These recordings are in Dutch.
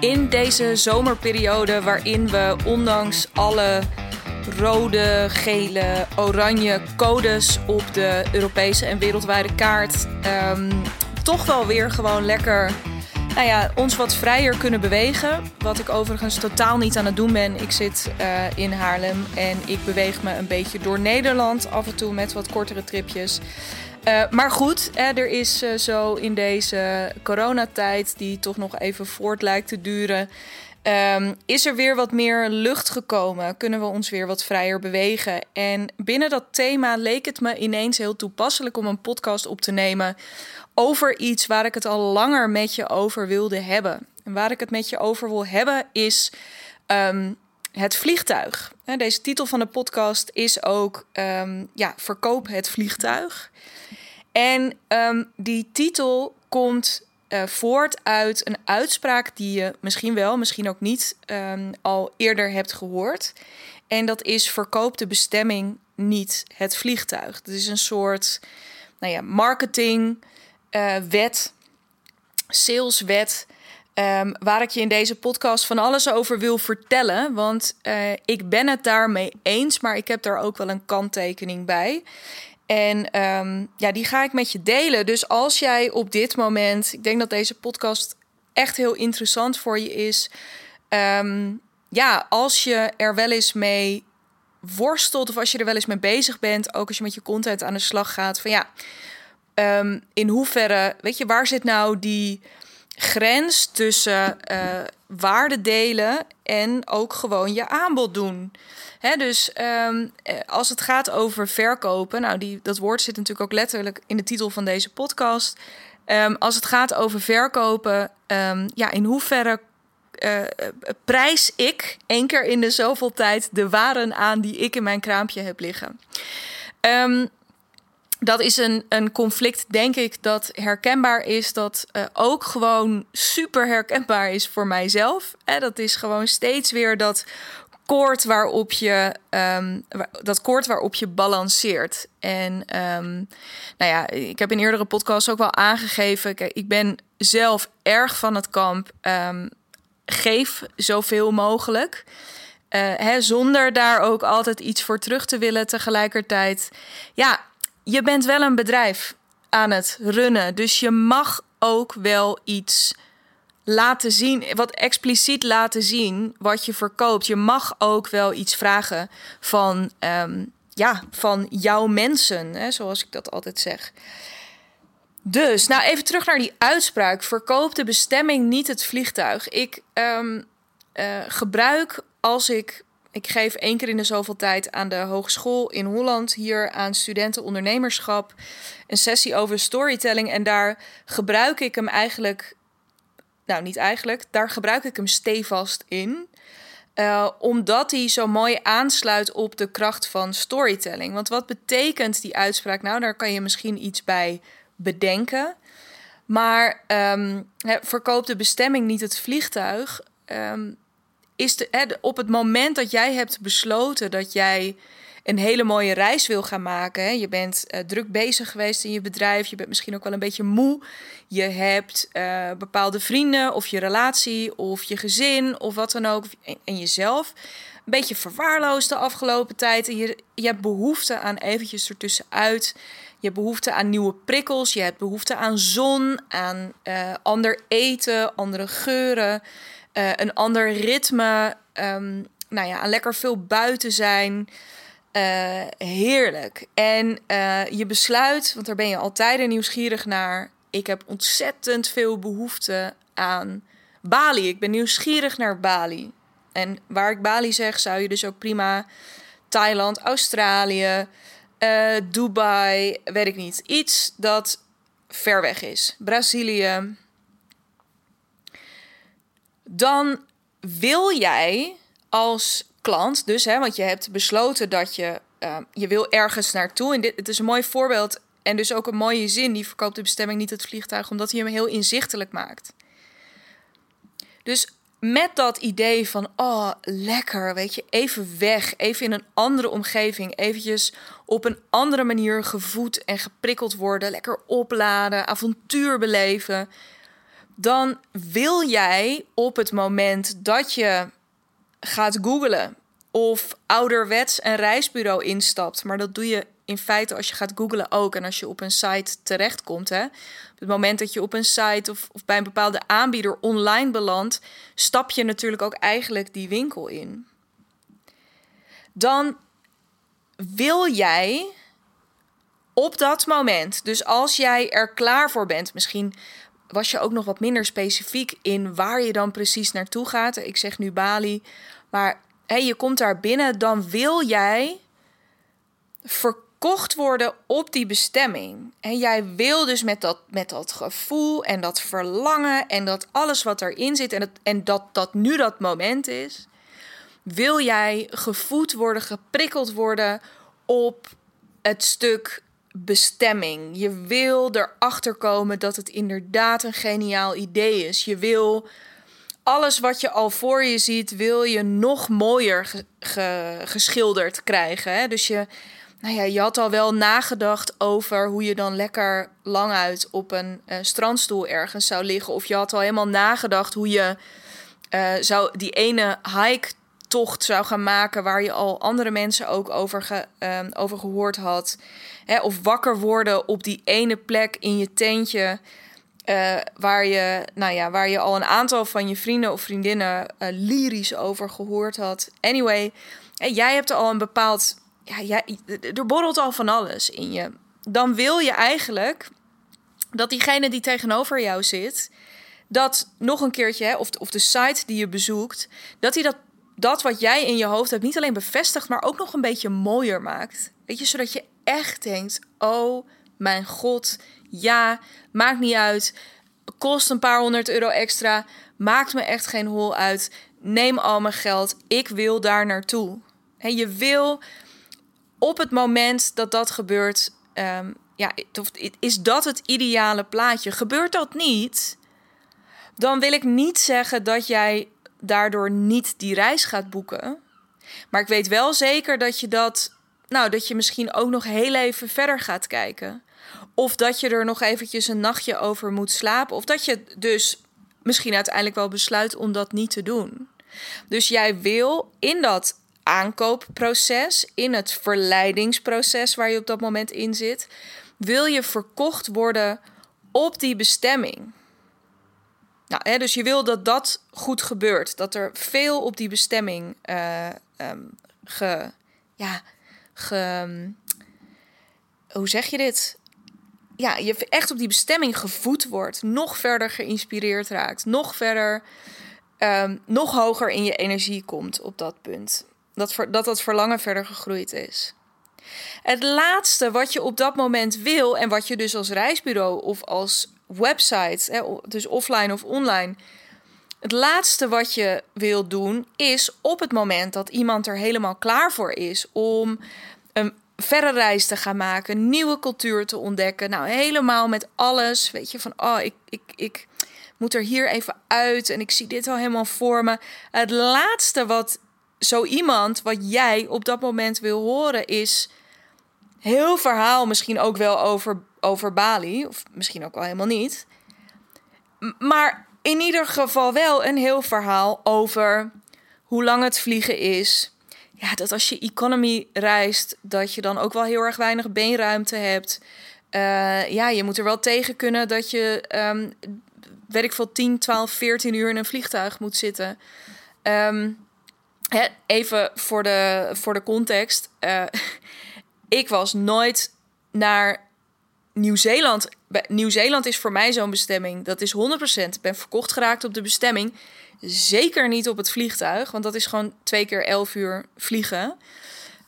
In deze zomerperiode waarin we ondanks alle rode, gele, oranje codes op de Europese en wereldwijde kaart ehm, toch wel weer gewoon lekker nou ja, ons wat vrijer kunnen bewegen. Wat ik overigens totaal niet aan het doen ben. Ik zit uh, in Haarlem en ik beweeg me een beetje door Nederland af en toe met wat kortere tripjes. Uh, maar goed, hè, er is uh, zo in deze coronatijd, die toch nog even voort lijkt te duren, um, is er weer wat meer lucht gekomen. Kunnen we ons weer wat vrijer bewegen. En binnen dat thema leek het me ineens heel toepasselijk om een podcast op te nemen over iets waar ik het al langer met je over wilde hebben. En waar ik het met je over wil hebben is um, het vliegtuig. Deze titel van de podcast is ook um, ja, Verkoop het vliegtuig. En um, die titel komt uh, voort uit een uitspraak die je misschien wel, misschien ook niet um, al eerder hebt gehoord. En dat is verkoop de bestemming niet het vliegtuig. Dat is een soort nou ja, marketing uh, wet, saleswet. Um, waar ik je in deze podcast van alles over wil vertellen. Want uh, ik ben het daarmee eens, maar ik heb daar ook wel een kanttekening bij. En um, ja, die ga ik met je delen. Dus als jij op dit moment, ik denk dat deze podcast echt heel interessant voor je is. Um, ja, als je er wel eens mee worstelt of als je er wel eens mee bezig bent, ook als je met je content aan de slag gaat, van ja, in hoeverre, weet je, waar zit nou die grens tussen uh, waarde delen en ook gewoon je aanbod doen? Hè, dus um, als het gaat over verkopen, nou, die, dat woord zit natuurlijk ook letterlijk in de titel van deze podcast. Um, als het gaat over verkopen, um, ja, in hoeverre uh, prijs ik één keer in de zoveel tijd de waren aan die ik in mijn kraampje heb liggen? Dat is een, een conflict, denk ik, dat herkenbaar is. Dat uh, ook gewoon super herkenbaar is voor mijzelf. Eh, dat is gewoon steeds weer dat koord waarop je, um, dat koord waarop je balanceert. En um, nou ja, ik heb in eerdere podcasts ook wel aangegeven. Kijk, ik ben zelf erg van het kamp. Um, geef zoveel mogelijk. Uh, hè, zonder daar ook altijd iets voor terug te willen. Tegelijkertijd, ja, je bent wel een bedrijf aan het runnen. Dus je mag ook wel iets laten zien, wat expliciet laten zien wat je verkoopt. Je mag ook wel iets vragen van, um, ja, van jouw mensen, hè, zoals ik dat altijd zeg. Dus, nou even terug naar die uitspraak. Verkoop de bestemming, niet het vliegtuig. Ik um, uh, gebruik als ik ik geef één keer in de zoveel tijd aan de hogeschool in Holland hier aan studenten ondernemerschap een sessie over storytelling. En daar gebruik ik hem eigenlijk, nou niet eigenlijk, daar gebruik ik hem stevast in. Uh, omdat hij zo mooi aansluit op de kracht van storytelling. Want wat betekent die uitspraak nou? Daar kan je misschien iets bij bedenken. Maar um, verkoop de bestemming niet het vliegtuig. Um, is hè, op het moment dat jij hebt besloten dat jij een hele mooie reis wil gaan maken. Hè, je bent uh, druk bezig geweest in je bedrijf. Je bent misschien ook wel een beetje moe. Je hebt uh, bepaalde vrienden of je relatie of je gezin of wat dan ook. En, jezelf. Een beetje verwaarloosd de afgelopen tijd. En je, je hebt behoefte aan eventjes ertussenuit. Je hebt behoefte aan nieuwe prikkels. Je hebt behoefte aan zon, aan uh, ander eten, andere geuren. Uh, een ander ritme. Um, nou ja, lekker veel buiten zijn. Uh, heerlijk. En uh, je besluit, want daar ben je altijd nieuwsgierig naar. Ik heb ontzettend veel behoefte aan Bali. Ik ben nieuwsgierig naar Bali. En waar ik Bali zeg, zou je dus ook prima Thailand, Australië, Dubai, weet ik niet. Iets dat ver weg is. Brazilië dan wil jij als klant, dus hè, want je hebt besloten dat je, uh, je wil ergens naartoe. En dit het is een mooi voorbeeld en dus ook een mooie zin. Die verkoopt de bestemming niet het vliegtuig, omdat hij hem heel inzichtelijk maakt. Dus met dat idee van, oh, lekker, weet je, even weg, even in een andere omgeving, eventjes op een andere manier gevoed en geprikkeld worden, lekker opladen, avontuur beleven dan wil jij op het moment dat je gaat googlen of ouderwets een reisbureau instapt, maar dat doe je in feite als je gaat googlen ook en als je op een site terechtkomt. Hè? Op het moment dat je op een site of, of bij een bepaalde aanbieder online belandt, stap je natuurlijk ook eigenlijk die winkel in. Dan wil jij op dat moment, dus als jij er klaar voor bent, misschien was je ook nog wat minder specifiek in waar je dan precies naartoe gaat. Ik zeg nu Bali, maar hey, je komt daar binnen, dan wil jij verkocht worden op die bestemming. En jij wil dus met dat, met dat gevoel en dat verlangen en dat alles wat erin zit en, het, en dat dat nu dat moment is, wil jij gevoed worden, geprikkeld worden op het stuk bestemming. Je wil erachter komen dat het inderdaad een geniaal idee is. Je wil alles wat je al voor je ziet, wil je nog mooier geschilderd krijgen. Hè? Dus je, nou ja, je had al wel nagedacht over hoe je dan lekker lang uit op een strandstoel ergens zou liggen. Of je had al helemaal nagedacht hoe je uh, zou die ene hike tocht zou gaan maken waar je al andere mensen ook over, uh, over gehoord had. Hè, of wakker worden op die ene plek in je tentje. Uh, waar, je, nou ja, waar je al een aantal van je vrienden of vriendinnen uh, lyrisch over gehoord had. Anyway, jij hebt al een bepaald. Ja, jij, er borrelt al van alles in je. Dan wil je eigenlijk dat diegene die tegenover jou zit, dat nog een keertje, of, of de site die je bezoekt, dat hij dat dat wat jij in je hoofd hebt niet alleen bevestigt, maar ook nog een beetje mooier maakt. Weet je, zodat je echt denkt: oh mijn god, ja, maakt niet uit. Kost een paar honderd euro extra. Maakt me echt geen hol uit. Neem al mijn geld. Ik wil daar naartoe. En je wil op het moment dat dat gebeurt, um, ja, is dat het ideale plaatje? Gebeurt dat niet? Dan wil ik niet zeggen dat jij daardoor niet die reis gaat boeken. Maar ik weet wel zeker dat je dat, nou, dat je misschien ook nog heel even verder gaat kijken. Of dat je er nog eventjes een nachtje over moet slapen. Of dat je dus misschien uiteindelijk wel besluit om dat niet te doen. Dus jij wil in dat aankoopproces, in het verleidingsproces waar je op dat moment in zit, wil je verkocht worden op die bestemming. Nou, hè, dus je wil dat dat goed gebeurt. Dat er veel op die bestemming uh, um, ge. Ja, ge. Hoe zeg je dit? Ja, je echt op die bestemming gevoed wordt. Nog verder geïnspireerd raakt. Nog verder. Um, nog hoger in je energie komt op dat punt. Dat, dat dat verlangen verder gegroeid is. Het laatste wat je op dat moment wil en wat je dus als reisbureau of als website, dus offline of online. Het laatste wat je wil doen is op het moment dat iemand er helemaal klaar voor is om een verre reis te gaan maken, nieuwe cultuur te ontdekken. Nou, helemaal met alles. Weet je, van oh, ik, ik, ik moet er hier even uit en ik zie dit al helemaal voor me. Het laatste wat zo iemand, wat jij op dat moment wil horen, is heel verhaal misschien ook wel over, over Bali. Of misschien ook al helemaal niet. Maar in ieder geval wel een heel verhaal over hoe lang het vliegen is. Ja, dat als je economy reist, dat je dan ook wel heel erg weinig beenruimte hebt. Uh, ja, je moet er wel tegen kunnen dat je, um, weet ik veel, 10, 12, 14 uur in een vliegtuig moet zitten. Um, hè, even voor de, voor de context. Uh, ik was nooit naar Nieuw-Zeeland. Nieuw-Zeeland is voor mij zo'n bestemming. Dat is 100%. Ik ben verkocht geraakt op de bestemming. Zeker niet op het vliegtuig, want dat is gewoon twee keer elf uur vliegen.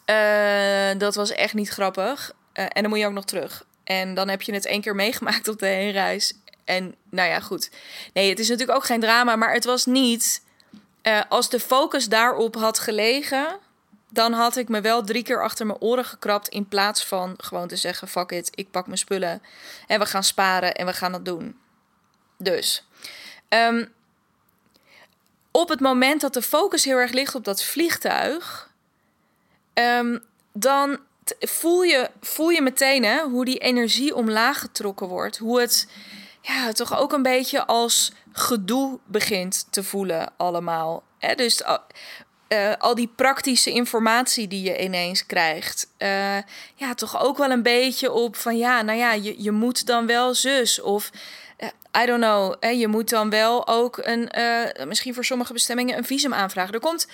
Uh, dat was echt niet grappig. Uh, en dan moet je ook nog terug. En dan heb je het één keer meegemaakt op de heenreis. En nou ja, goed. Nee, het is natuurlijk ook geen drama, maar het was niet. Uh, als de focus daarop had gelegen, dan had ik me wel drie keer achter mijn oren gekrapt. In plaats van gewoon te zeggen: fuck it, ik pak mijn spullen. En we gaan sparen en we gaan dat doen. Dus. Um, op het moment dat de focus heel erg ligt op dat vliegtuig. Um, dan voel je, voel je meteen hè, hoe die energie omlaag getrokken wordt. Hoe het ja, toch ook een beetje als gedoe begint te voelen allemaal. Dus uh, al die praktische informatie die je ineens krijgt. Uh, ja, toch ook wel een beetje op van ja, nou ja, je, je moet dan wel zus. Of uh, I don't know, hè, je moet dan wel ook een, misschien voor sommige bestemmingen een visum aanvragen. Er komt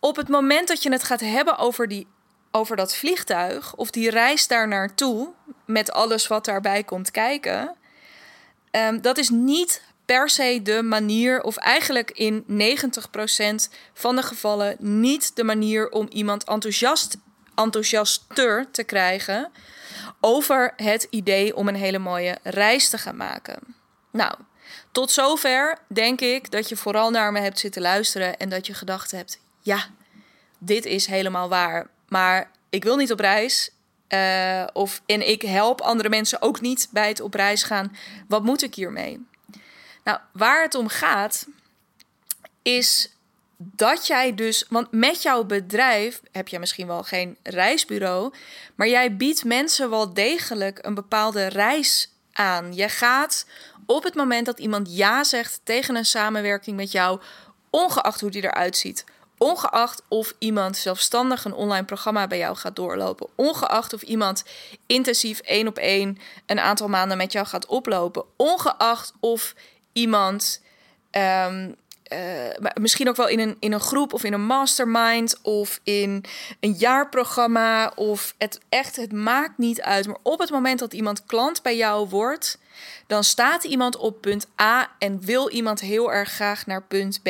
op het moment dat je het gaat hebben over, die, over dat vliegtuig of die reis daar naartoe, met alles wat daarbij komt kijken. Um, dat is niet per se de manier, of eigenlijk in 90% van de gevallen niet de manier om iemand enthousiast, enthousiaster te krijgen over het idee om een hele mooie reis te gaan maken. Nou, tot zover denk ik dat je vooral naar me hebt zitten luisteren en dat je gedacht hebt: ja, dit is helemaal waar. Maar ik wil niet op reis. Uh, of, en ik help andere mensen ook niet bij het op reis gaan. Wat moet ik hiermee? Nou, waar het om gaat, is dat jij dus, want met jouw bedrijf heb je misschien wel geen reisbureau, maar jij biedt mensen wel degelijk een bepaalde reis aan. Je gaat op het moment dat iemand ja zegt tegen een samenwerking met jou, ongeacht hoe die eruit ziet, ongeacht of iemand zelfstandig een online programma bij jou gaat doorlopen, ongeacht of iemand intensief één op één een aantal maanden met jou gaat oplopen, ongeacht of iemand. Um, misschien ook wel in een, in een groep of in een mastermind of in een jaarprogramma. Of het echt, het maakt niet uit. Maar op het moment dat iemand klant bij jou wordt, dan staat iemand op punt A en wil iemand heel erg graag naar punt B.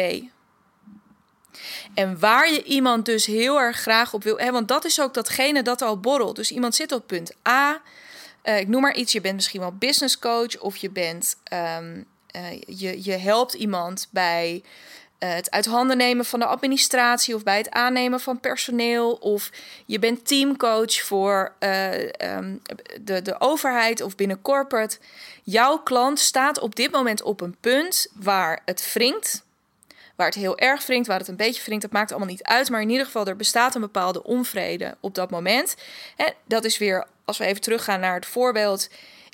En waar je iemand dus heel erg graag op wil, hè, want dat is ook datgene dat al borrelt. Dus iemand zit op punt A. Uh, ik noem maar iets, je bent misschien wel business coach of je bent uh, je, je helpt iemand bij uh, het uit handen nemen van de administratie of bij het aannemen van personeel. Of je bent teamcoach voor uh, um, de, de overheid of binnen corporate. Jouw klant staat op dit moment op een punt waar het wringt. Waar het heel erg wringt, waar het een beetje wringt, dat maakt allemaal niet uit. Maar in ieder geval, er bestaat een bepaalde onvrede op dat moment. En dat is weer, als we even teruggaan naar het voorbeeld.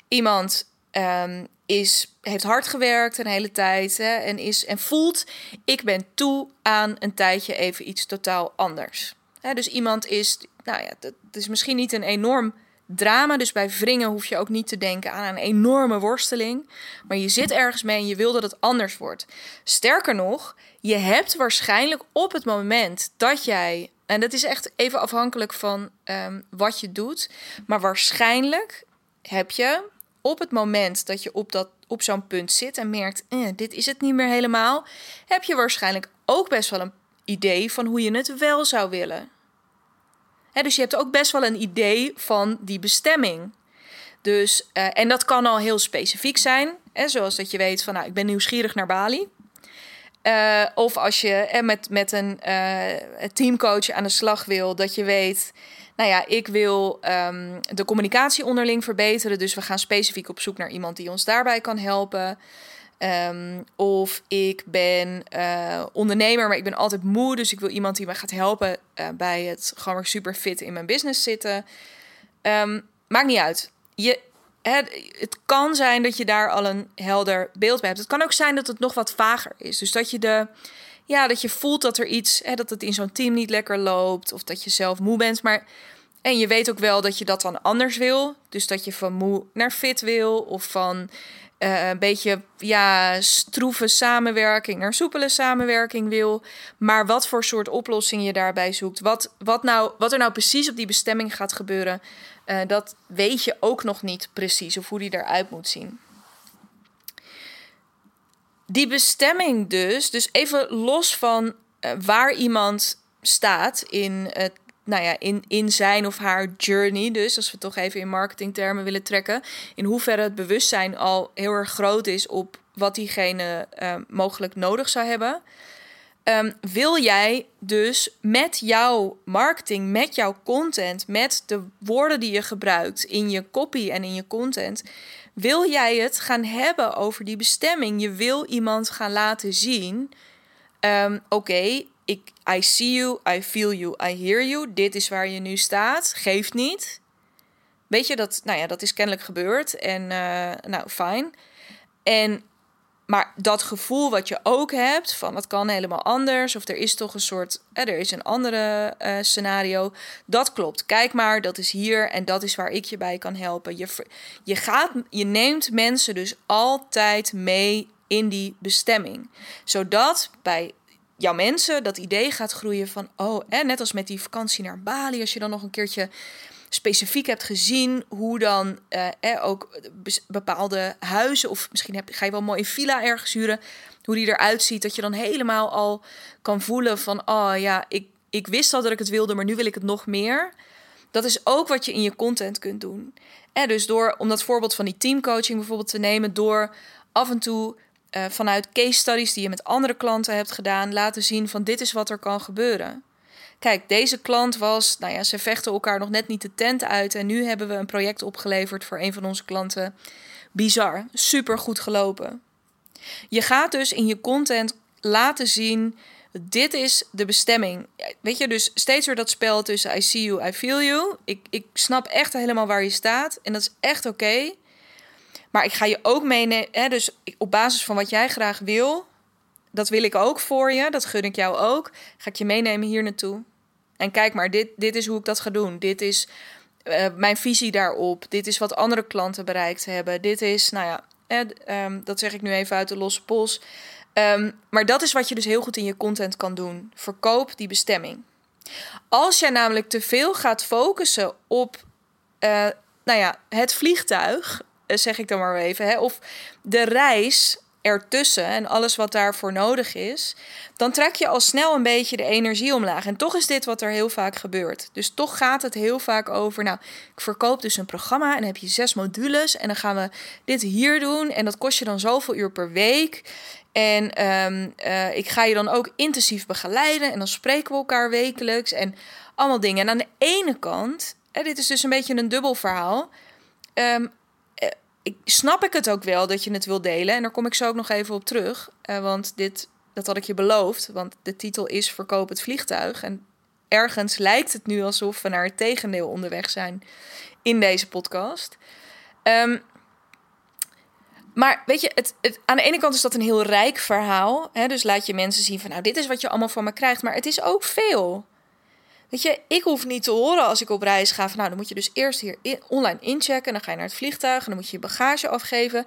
Iemand um, is, heeft hard gewerkt een hele tijd hè, en, is, en voelt, ik ben toe aan een tijdje even iets totaal anders. Dus iemand is, nou ja, dat is misschien niet een enorm drama. Dus bij wringen hoef je ook niet te denken aan een enorme worsteling. Maar je zit ergens mee en je wil dat het anders wordt. Sterker nog, je hebt waarschijnlijk op het moment dat jij. En dat is echt even afhankelijk van um, wat je doet. Maar waarschijnlijk heb je op het moment dat je op, dat, op zo'n punt zit en merkt, eh, dit is het niet meer helemaal, heb je waarschijnlijk ook best wel een idee van hoe je het wel zou willen. dus je hebt ook best wel een idee van die bestemming. Dus, uh, en dat kan al heel specifiek zijn, hè, zoals dat je weet van, nou, ik ben nieuwsgierig naar Bali. Uh, of als je uh, met, met een teamcoach aan de slag wil, dat je weet, nou ja, ik wil um, de communicatie onderling verbeteren. Dus we gaan specifiek op zoek naar iemand die ons daarbij kan helpen. Um, of ik ben uh, ondernemer, maar ik ben altijd moe. Dus ik wil iemand die me gaat helpen uh, bij het gewoon weer super fit in mijn business zitten. Um, maakt niet uit. Je, het, het kan zijn dat je daar al een helder beeld bij hebt. Het kan ook zijn dat het nog wat vager is. Dus dat je de ja, dat je voelt dat er iets, hè, dat het in zo'n team niet lekker loopt. Of dat je zelf moe bent. Maar, en je weet ook wel dat je dat dan anders wil. Dus dat je van moe naar fit wil. Of van uh, een beetje ja, stroeve samenwerking naar soepele samenwerking wil. Maar wat voor soort oplossing je daarbij zoekt. Wat, wat, nou, wat er nou precies op die bestemming gaat gebeuren. Uh, dat weet je ook nog niet precies. Of hoe die eruit moet zien die bestemming dus, dus even los van uh, waar iemand staat in, nou ja, in, in zijn of haar journey, dus als we toch even in marketingtermen willen trekken, in hoeverre het bewustzijn al heel erg groot is op wat diegene uh, mogelijk nodig zou hebben. Um, wil jij dus met jouw marketing, met jouw content, met de woorden die je gebruikt in je copy en in je content, wil jij het gaan hebben over die bestemming? Je wil iemand gaan laten zien: um, oké, ik I see you, I feel you, I hear you. Dit is waar je nu staat. Geeft niet. Weet je dat? Nou ja, dat is kennelijk gebeurd en uh, nou fijn. En maar dat gevoel wat je ook hebt van het kan helemaal anders of er is toch een soort er is een andere uh, scenario, dat klopt. Kijk maar, dat is hier en dat is waar ik je bij kan helpen. Je, je, gaat, je neemt mensen dus altijd mee in die bestemming, zodat bij jouw mensen dat idee gaat groeien van oh, en net als met die vakantie naar Bali, als je dan nog een keertje specifiek hebt gezien hoe dan eh, eh, ook bepaalde huizen, of misschien heb, ga je wel een mooie villa ergens huren, hoe die eruit ziet, dat je dan helemaal al kan voelen van, oh ja, ik, ik wist al dat ik het wilde, maar nu wil ik het nog meer. Dat is ook wat je in je content kunt doen. En dus door, om dat voorbeeld van die teamcoaching bijvoorbeeld te nemen, door af en toe uh, vanuit case studies die je met andere klanten hebt gedaan, laten zien van dit is wat er kan gebeuren. Kijk, deze klant was, nou ja, ze vechten elkaar nog net niet de tent uit. En nu hebben we een project opgeleverd voor een van onze klanten. Bizar, super goed gelopen. Je gaat dus in je content laten zien, dit is de bestemming. Weet je, dus steeds weer dat spel tussen I see you, I feel you. Ik, ik snap echt helemaal waar je staat en dat is echt oké. Maar ik ga je ook meenemen, dus op basis van wat jij graag wil, dat wil ik ook voor je, dat gun ik jou ook, ga ik je meenemen hier naartoe. En kijk maar, dit, dit is hoe ik dat ga doen. Dit is uh, mijn visie daarop. Dit is wat andere klanten bereikt hebben. Dit is, nou ja, eh, um, dat zeg ik nu even uit de losse pols. Um, maar dat is wat je dus heel goed in je content kan doen. Verkoop die bestemming. Als jij namelijk te veel gaat focussen op uh, nou ja, het vliegtuig, zeg ik dan maar even, hè, of de reis ertussen en alles wat daarvoor nodig is, dan trek je al snel een beetje de energie omlaag. En toch is dit wat er heel vaak gebeurt. Dus toch gaat het heel vaak over, nou, ik verkoop dus een programma en dan heb je zes modules en dan gaan we dit hier doen en dat kost je dan zoveel uur per week. En um, uh, ik ga je dan ook intensief begeleiden en dan spreken we elkaar wekelijks en allemaal dingen. En aan de ene kant, en dit is dus een beetje een dubbel verhaal. Um, ik, snap ik het ook wel dat je het wil delen. En daar kom ik zo ook nog even op terug. Uh, want dit, dat had ik je beloofd. Want de titel is Verkoop het vliegtuig. En ergens lijkt het nu alsof we naar het tegendeel onderweg zijn in deze podcast. Um, maar weet je, het, het, aan de ene kant is dat een heel rijk verhaal. Hè? Dus laat je mensen zien van, nou, dit is wat je allemaal van me krijgt. Maar het is ook veel. Weet je, ik hoef niet te horen als ik op reis ga. Nou, dan moet je dus eerst hier online inchecken. Dan ga je naar het vliegtuig. En dan moet je je bagage afgeven.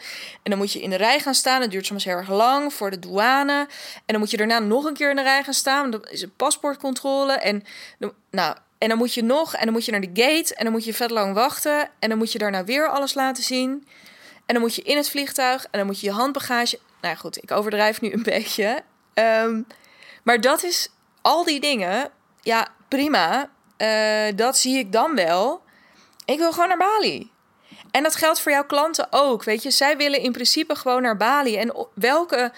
En dan moet je in de rij gaan staan. Dat duurt soms heel erg lang voor de douane. En dan moet je daarna nog een keer in de rij gaan staan. Dat is een paspoortcontrole. En, nou, en dan moet je nog. En dan moet je naar de gate. En dan moet je vet lang wachten. En dan moet je daarna weer alles laten zien. En dan moet je in het vliegtuig. En dan moet je je handbagage. Nou goed, ik overdrijf nu een beetje. Um, maar dat is al die dingen. Ja, prima, uh, dat zie ik dan wel. Ik wil gewoon naar Bali. En dat geldt voor jouw klanten ook. Weet je, zij willen in principe gewoon naar Bali. En welke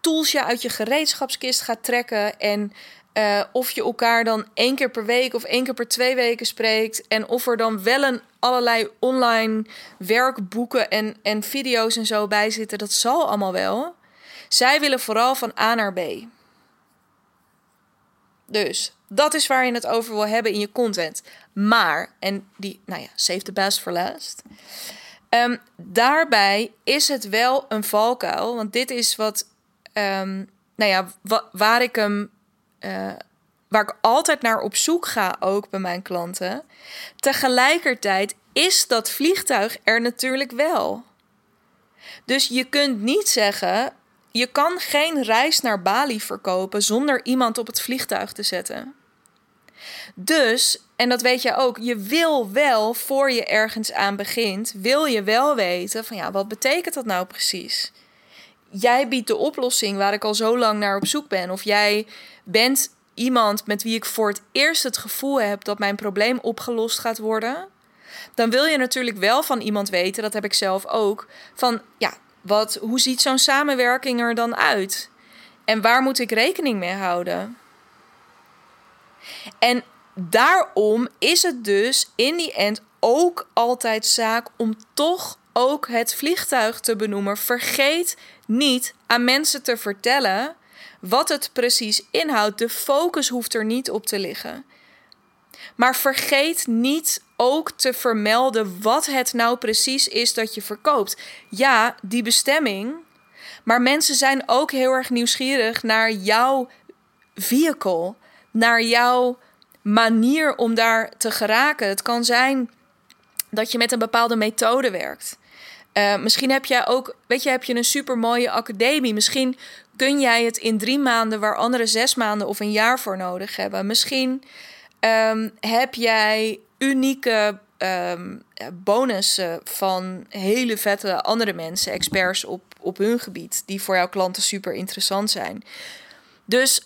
tools je uit je gereedschapskist gaat trekken. En uh, of je elkaar dan één keer per week of één keer per twee weken spreekt. En of er dan wel een allerlei online werkboeken en, en video's en zo bij zitten. Dat zal allemaal wel. Zij willen vooral van A naar B. Dus dat is waar je het over wil hebben in je content. Maar, en die, nou ja, save the best for last. Um, daarbij is het wel een valkuil. Want dit is wat, um, nou ja, waar ik hem, uh, waar ik altijd naar op zoek ga, ook bij mijn klanten. Tegelijkertijd is dat vliegtuig er natuurlijk wel. Dus je kunt niet zeggen: je kan geen reis naar Bali verkopen zonder iemand op het vliegtuig te zetten. Dus, en dat weet je ook, je wil wel voor je ergens aan begint, wil je wel weten van ja, wat betekent dat nou precies? Jij biedt de oplossing waar ik al zo lang naar op zoek ben. Of jij bent iemand met wie ik voor het eerst het gevoel heb dat mijn probleem opgelost gaat worden. Dan wil je natuurlijk wel van iemand weten, dat heb ik zelf ook, van ja, wat, hoe ziet zo'n samenwerking er dan uit? En waar moet ik rekening mee houden? En daarom is het dus in die end ook altijd zaak om toch ook het vliegtuig te benoemen. Vergeet niet aan mensen te vertellen wat het precies inhoudt. De focus hoeft er niet op te liggen. Maar vergeet niet ook te vermelden wat het nou precies is dat je verkoopt. Ja, die bestemming. Maar mensen zijn ook heel erg nieuwsgierig naar jouw vehicle, naar jouw manier om daar te geraken. Het kan zijn dat je met een bepaalde methode werkt. Uh, misschien heb jij ook, weet je, heb je een super mooie academie. Misschien kun jij het in drie maanden waar anderen zes maanden of een jaar voor nodig hebben. Misschien um, heb jij unieke um, bonussen van hele vette andere mensen, experts op, op hun gebied, die voor jouw klanten super interessant zijn. Dus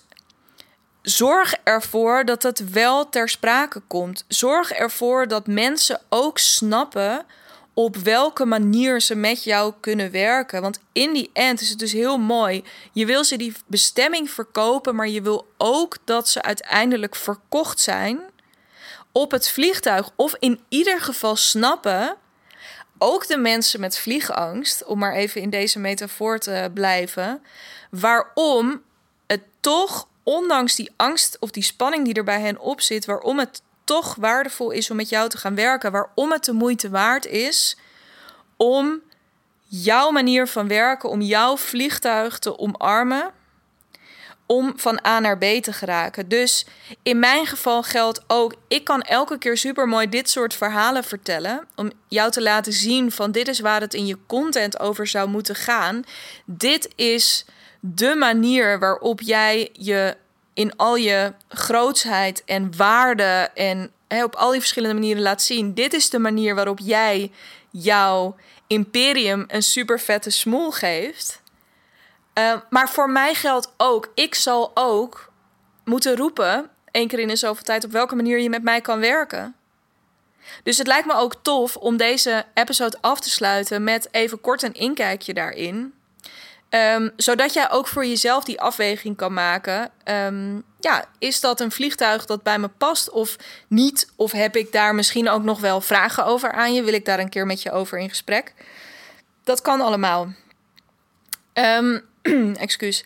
zorg ervoor dat het wel ter sprake komt. Zorg ervoor dat mensen ook snappen op welke manier ze met jou kunnen werken. Want in die end is het dus heel mooi. Je wil ze die bestemming verkopen, maar je wil ook dat ze uiteindelijk verkocht zijn op het vliegtuig. Of in ieder geval snappen, ook de mensen met vliegangst, om maar even in deze metafoor te blijven, waarom het toch, ondanks die angst of die spanning die er bij hen op zit, waarom het toch waardevol is om met jou te gaan werken. Waarom het de moeite waard is om jouw manier van werken, om jouw vliegtuig te omarmen. Om van A naar B te geraken. Dus in mijn geval geldt ook, ik kan elke keer super mooi dit soort verhalen vertellen. Om jou te laten zien van dit is waar het in je content over zou moeten gaan. Dit is de manier waarop jij je in al je grootsheid en waarde en op al die verschillende manieren laat zien. Dit is de manier waarop jij jouw imperium een super vette smoel geeft. Uh, maar voor mij geldt ook, ik zal ook moeten roepen, één keer in de zoveel tijd, op welke manier je met mij kan werken. Dus het lijkt me ook tof om deze episode af te sluiten met even kort een inkijkje daarin. Um, zodat jij ook voor jezelf die afweging kan maken. Um, ja, is dat een vliegtuig dat bij me past of niet? Of heb ik daar misschien ook nog wel vragen over aan je? Wil ik daar een keer met je over in gesprek? Dat kan allemaal. Um, excuus.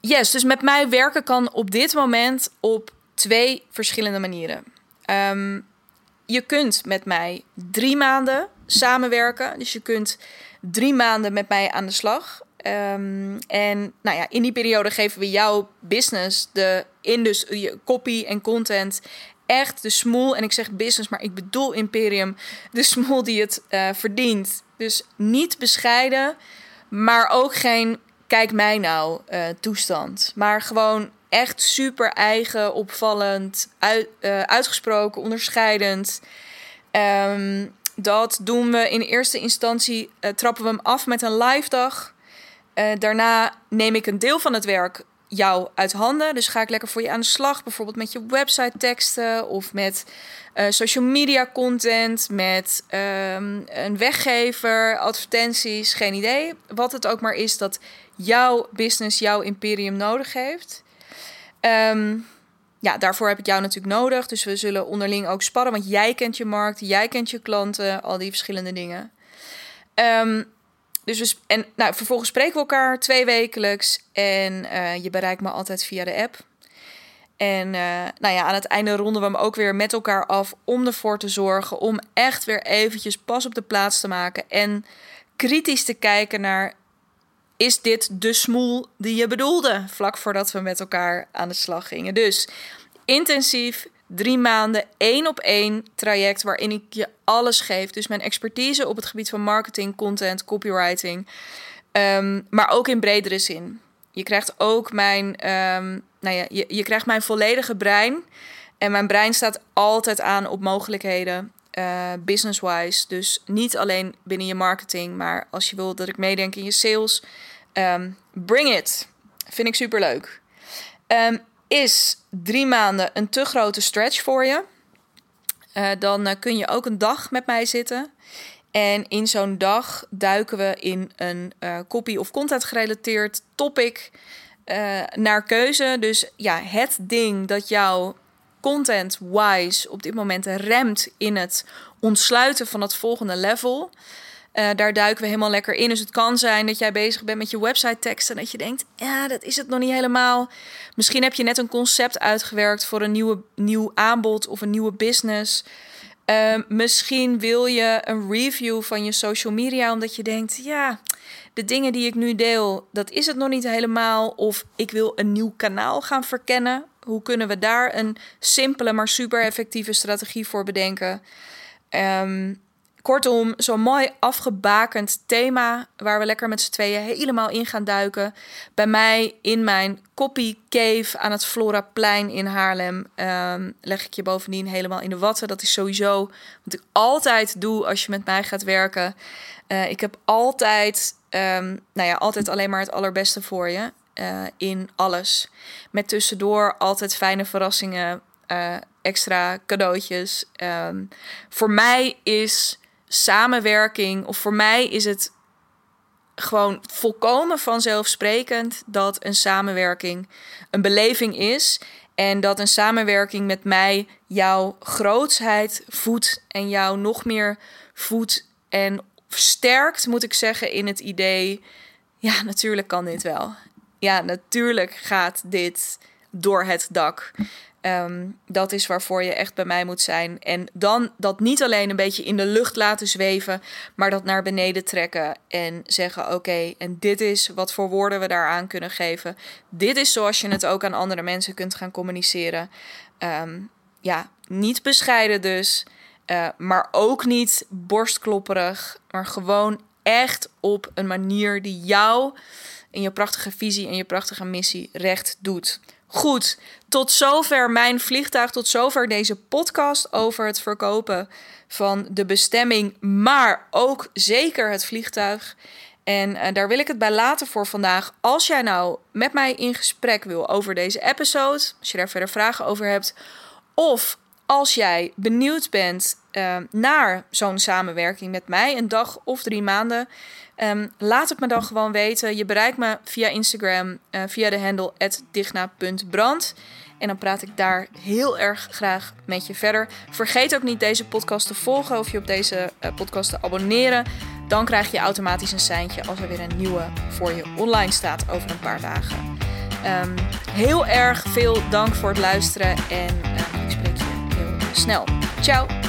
yes, dus met mij werken kan op dit moment op twee verschillende manieren. je kunt met mij drie maanden samenwerken. Dus je kunt drie maanden met mij aan de slag. Um, en nou ja, in die periode geven we jouw business, de indus, je copy en content, echt de smoel. En ik zeg business, maar ik bedoel Imperium, de smoel die het uh, verdient. Dus niet bescheiden, maar ook geen kijk mij nou uh, toestand. Maar gewoon echt super eigen, opvallend, uit, uh, uitgesproken, onderscheidend. Um, dat doen we in eerste instantie, uh, trappen we hem af met een live dag. Daarna neem ik een deel van het werk jou uit handen. Dus ga ik lekker voor je aan de slag. Bijvoorbeeld met je website teksten of met uh, social media content, met um, een weggever, advertenties, geen idee. Wat het ook maar is dat jouw business, jouw imperium nodig heeft. Um, ja, daarvoor heb ik jou natuurlijk nodig. Dus we zullen onderling ook sparren. Want jij kent je markt, jij kent je klanten, al die verschillende dingen. Um, dus we, en nou, vervolgens spreken we elkaar twee wekelijks. En uh, je bereikt me altijd via de app. En uh, nou ja, aan het einde ronden we hem ook weer met elkaar af om ervoor te zorgen om echt weer eventjes pas op de plaats te maken en kritisch te kijken naar is dit de smoel die je bedoelde? Vlak voordat we met elkaar aan de slag gingen. Dus intensief, drie maanden, één op één traject waarin ik je alles geef. Dus mijn expertise op het gebied van marketing, content, copywriting. Um, maar ook in bredere zin. Je krijgt ook mijn, um, nou ja, je, je krijgt mijn volledige brein. En mijn brein staat altijd aan op mogelijkheden. Uh, business-wise. Dus niet alleen binnen je marketing, maar als je wil dat ik meedenk in je sales, um, bring it. Vind ik super leuk. Um, is drie maanden een te grote stretch voor je? Uh, dan uh, kun je ook een dag met mij zitten. En in zo'n dag duiken we in een uh, copy of content gerelateerd topic naar keuze. Dus ja, het ding dat jou content-wise op dit moment remt in het ontsluiten van het volgende level. Uh, daar duiken we helemaal lekker in. Dus het kan zijn dat jij bezig bent met je website tekst en dat je denkt, ja, dat is het nog niet helemaal. Misschien heb je net een concept uitgewerkt voor een nieuwe, nieuw aanbod of een nieuwe business. Uh, misschien wil je een review van je social media, omdat je denkt, ja, de dingen die ik nu deel, dat is het nog niet helemaal. Of ik wil een nieuw kanaal gaan verkennen. Hoe kunnen we daar een simpele, maar super effectieve strategie voor bedenken? Um, Kortom, zo'n mooi afgebakend thema waar we lekker met z'n tweeën helemaal in gaan duiken. Bij mij in mijn copy cave aan het Floraplein in Haarlem um, leg ik je bovendien helemaal in de watten. Dat is sowieso wat ik altijd doe als je met mij gaat werken. Uh, ik heb altijd, um, nou ja, altijd alleen maar het allerbeste voor je uh, in alles. Met tussendoor altijd fijne verrassingen, uh, extra cadeautjes. Um, voor mij is samenwerking, of voor mij is het gewoon volkomen vanzelfsprekend dat een samenwerking een beleving is. En dat een samenwerking met mij jouw grootsheid voedt en jou nog meer voedt en versterkt, moet ik zeggen, in het idee: ja, natuurlijk kan dit wel. Ja, natuurlijk gaat dit door het dak. Ehm, dat is waarvoor je echt bij mij moet zijn. En dan dat niet alleen een beetje in de lucht laten zweven, maar dat naar beneden trekken en zeggen: Oké, en dit is wat voor woorden we daaraan kunnen geven. Dit is zoals je het ook aan andere mensen kunt gaan communiceren. Ehm, ja, niet bescheiden dus, uh, maar ook niet borstklopperig, maar gewoon echt op een manier die jou in je prachtige visie en je prachtige missie recht doet. Goed, tot zover mijn vliegtuig, tot zover deze podcast over het verkopen van de bestemming, maar ook zeker het vliegtuig. En uh, daar wil ik het bij laten voor vandaag. Als jij nou met mij in gesprek wil over deze episode, als je daar verder vragen over hebt, of als jij benieuwd bent uh, naar zo'n samenwerking met mij, een dag of drie maanden, um, laat het me dan gewoon weten. Je bereikt me via Instagram, uh, via de handle digna.brand. En dan praat ik daar heel erg graag met je verder. Vergeet ook niet deze podcast te volgen of je op deze uh, podcast te abonneren. Dan krijg je automatisch een seintje als er weer een nieuwe voor je online staat over een paar dagen. Um, heel erg veel dank voor het luisteren en uh, ik spreek je heel snel. Ciao!